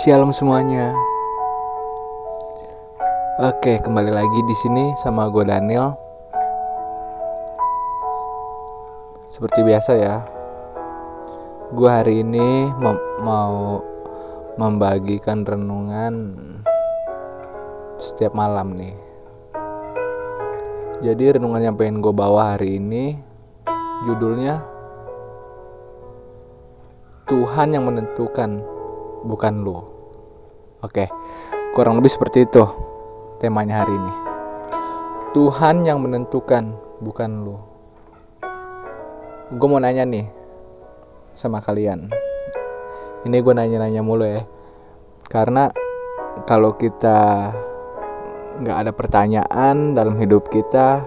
Shalom semuanya. Oke, kembali lagi di sini sama gue Daniel. Seperti biasa ya. Gue hari ini mem- mau membagikan renungan setiap malam nih. Jadi renungan yang pengen gue bawa hari ini judulnya Tuhan yang menentukan bukan lu. Oke, kurang lebih seperti itu temanya hari ini. Tuhan yang menentukan bukan lu. Gue mau nanya nih sama kalian. Ini gue nanya-nanya mulu ya. Karena kalau kita nggak ada pertanyaan dalam hidup kita,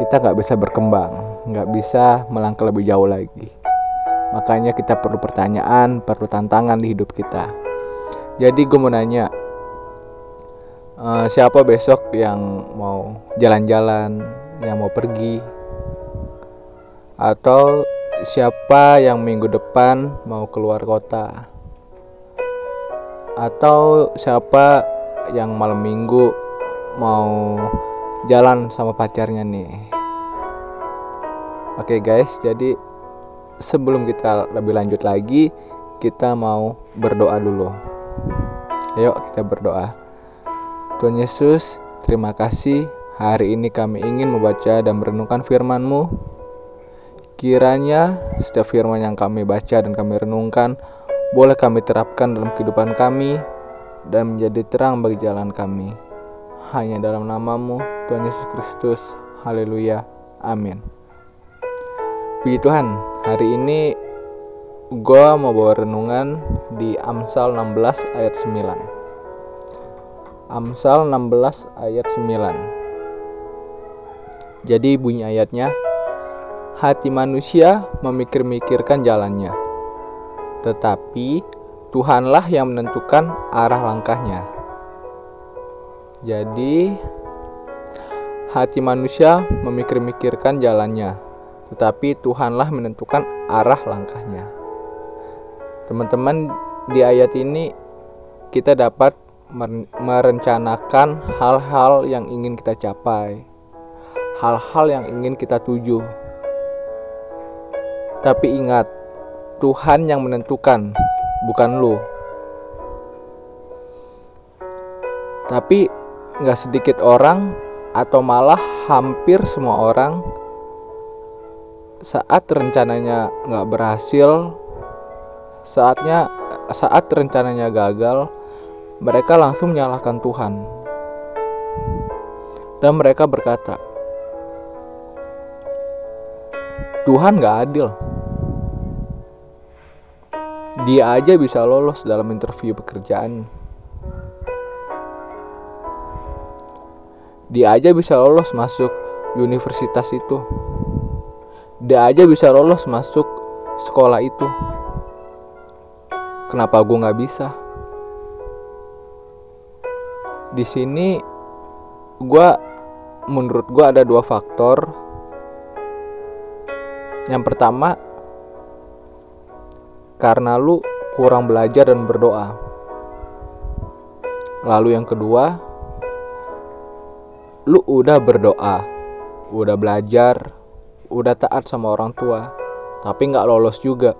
kita nggak bisa berkembang, nggak bisa melangkah lebih jauh lagi. Makanya kita perlu pertanyaan, perlu tantangan di hidup kita. Jadi gue mau nanya, eh, siapa besok yang mau jalan-jalan, yang mau pergi, atau siapa yang minggu depan mau keluar kota, atau siapa yang malam minggu mau jalan sama pacarnya nih. Oke guys, jadi sebelum kita lebih lanjut lagi, kita mau berdoa dulu. Ayo kita berdoa. Tuhan Yesus, terima kasih hari ini kami ingin membaca dan merenungkan firman-Mu. Kiranya setiap firman yang kami baca dan kami renungkan boleh kami terapkan dalam kehidupan kami dan menjadi terang bagi jalan kami. Hanya dalam namamu, Tuhan Yesus Kristus. Haleluya. Amin. Puji Tuhan, hari ini gue mau bawa renungan di Amsal 16 ayat 9 Amsal 16 ayat 9 Jadi bunyi ayatnya Hati manusia memikir-mikirkan jalannya Tetapi Tuhanlah yang menentukan arah langkahnya. Jadi Hati manusia memikir-mikirkan jalannya tetapi Tuhanlah menentukan arah langkahnya. Teman-teman, di ayat ini kita dapat merencanakan hal-hal yang ingin kita capai, hal-hal yang ingin kita tuju. Tapi ingat, Tuhan yang menentukan, bukan lu. Tapi nggak sedikit orang atau malah hampir semua orang saat rencananya nggak berhasil saatnya saat rencananya gagal mereka langsung menyalahkan Tuhan. Dan mereka berkata Tuhan nggak adil. Dia aja bisa lolos dalam interview pekerjaan. Dia aja bisa lolos masuk universitas itu dia aja bisa lolos masuk sekolah itu. Kenapa gue nggak bisa? Di sini gue menurut gue ada dua faktor. Yang pertama karena lu kurang belajar dan berdoa. Lalu yang kedua lu udah berdoa udah belajar udah taat sama orang tua tapi nggak lolos juga.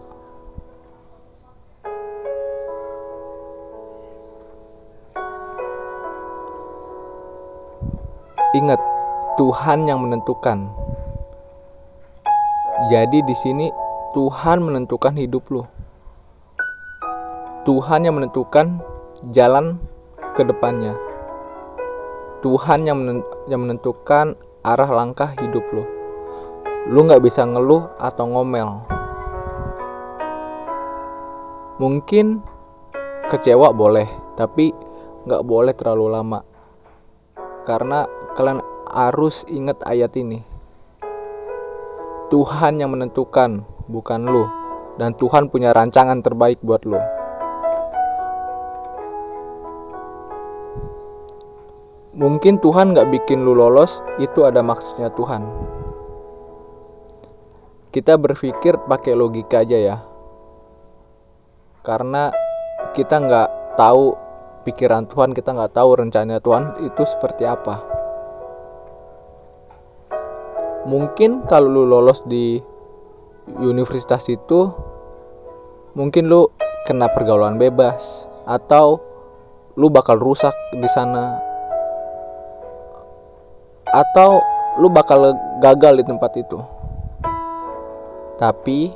Ingat Tuhan yang menentukan. Jadi di sini Tuhan menentukan hidup lo Tuhan yang menentukan jalan ke depannya. Tuhan yang menentukan arah langkah hidup lo lu nggak bisa ngeluh atau ngomel. Mungkin kecewa boleh tapi nggak boleh terlalu lama. Karena kalian harus ingat ayat ini. Tuhan yang menentukan bukan lu. Dan Tuhan punya rancangan terbaik buat lu. Mungkin Tuhan nggak bikin lu lolos itu ada maksudnya Tuhan kita berpikir pakai logika aja ya. Karena kita nggak tahu pikiran Tuhan kita nggak tahu rencana Tuhan itu seperti apa. Mungkin kalau lu lolos di universitas itu mungkin lu kena pergaulan bebas atau lu bakal rusak di sana. Atau lu bakal gagal di tempat itu tapi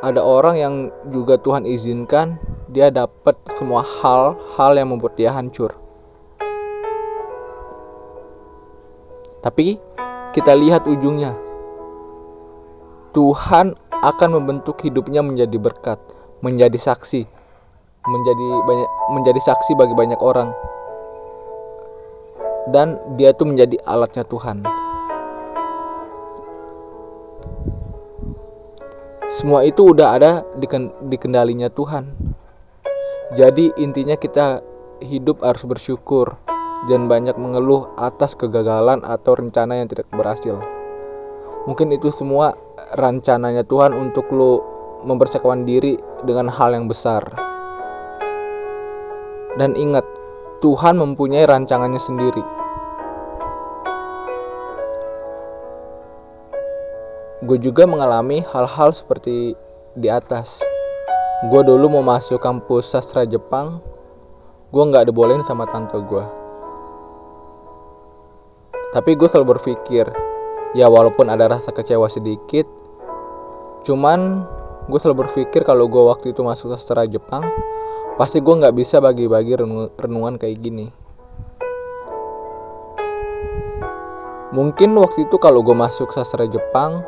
ada orang yang juga Tuhan izinkan dia dapat semua hal-hal yang membuat dia hancur. Tapi kita lihat ujungnya. Tuhan akan membentuk hidupnya menjadi berkat menjadi saksi menjadi banyak menjadi saksi bagi banyak orang. Dan dia tuh menjadi alatnya Tuhan semua itu udah ada di, di kendalinya Tuhan. Jadi intinya kita hidup harus bersyukur dan banyak mengeluh atas kegagalan atau rencana yang tidak berhasil. Mungkin itu semua rencananya Tuhan untuk lo mempersiapkan diri dengan hal yang besar. Dan ingat Tuhan mempunyai rancangannya sendiri. Gue juga mengalami hal-hal seperti di atas. Gue dulu mau masuk kampus sastra Jepang, gue nggak dibolehin sama tante gue. Tapi gue selalu berpikir, ya walaupun ada rasa kecewa sedikit, cuman gue selalu berpikir kalau gue waktu itu masuk sastra Jepang, pasti gue nggak bisa bagi-bagi renungan kayak gini mungkin waktu itu kalau gue masuk sastra Jepang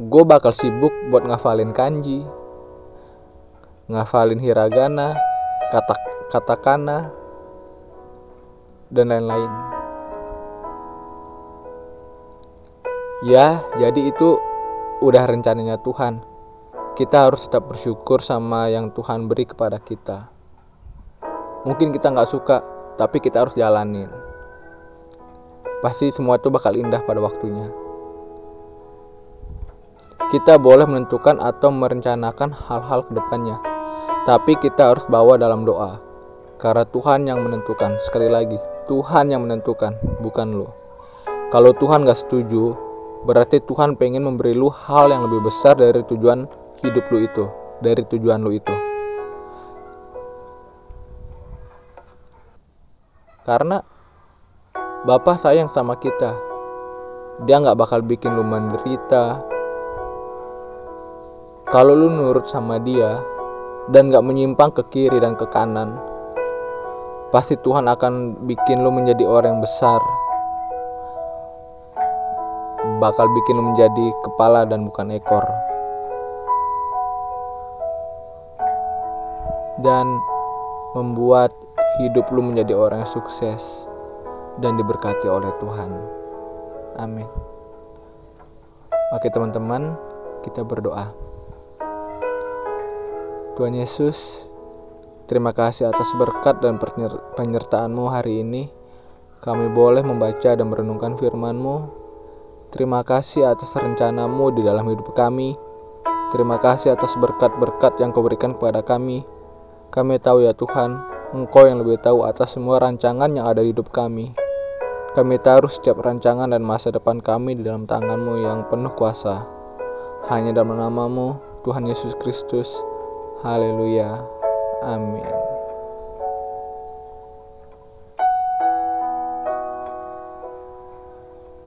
gue bakal sibuk buat ngafalin kanji ngafalin hiragana kata katakana dan lain-lain ya jadi itu udah rencananya Tuhan kita harus tetap bersyukur sama yang Tuhan beri kepada kita. Mungkin kita nggak suka, tapi kita harus jalanin. Pasti semua itu bakal indah pada waktunya. Kita boleh menentukan atau merencanakan hal-hal ke depannya, tapi kita harus bawa dalam doa. Karena Tuhan yang menentukan, sekali lagi, Tuhan yang menentukan, bukan lo. Kalau Tuhan gak setuju, berarti Tuhan pengen memberi lu hal yang lebih besar dari tujuan hidup lu itu dari tujuan lu itu karena Bapak sayang sama kita dia nggak bakal bikin lu menderita kalau lu nurut sama dia dan nggak menyimpang ke kiri dan ke kanan pasti Tuhan akan bikin lu menjadi orang yang besar bakal bikin lu menjadi kepala dan bukan ekor dan membuat hidup lu menjadi orang yang sukses dan diberkati oleh Tuhan. Amin. Oke teman-teman, kita berdoa. Tuhan Yesus, terima kasih atas berkat dan penyertaan-Mu hari ini. Kami boleh membaca dan merenungkan firman-Mu. Terima kasih atas rencanamu di dalam hidup kami. Terima kasih atas berkat-berkat yang kau berikan kepada kami. Kami tahu ya Tuhan, Engkau yang lebih tahu atas semua rancangan yang ada di hidup kami. Kami taruh setiap rancangan dan masa depan kami di dalam tanganmu yang penuh kuasa. Hanya dalam namamu, Tuhan Yesus Kristus. Haleluya. Amin.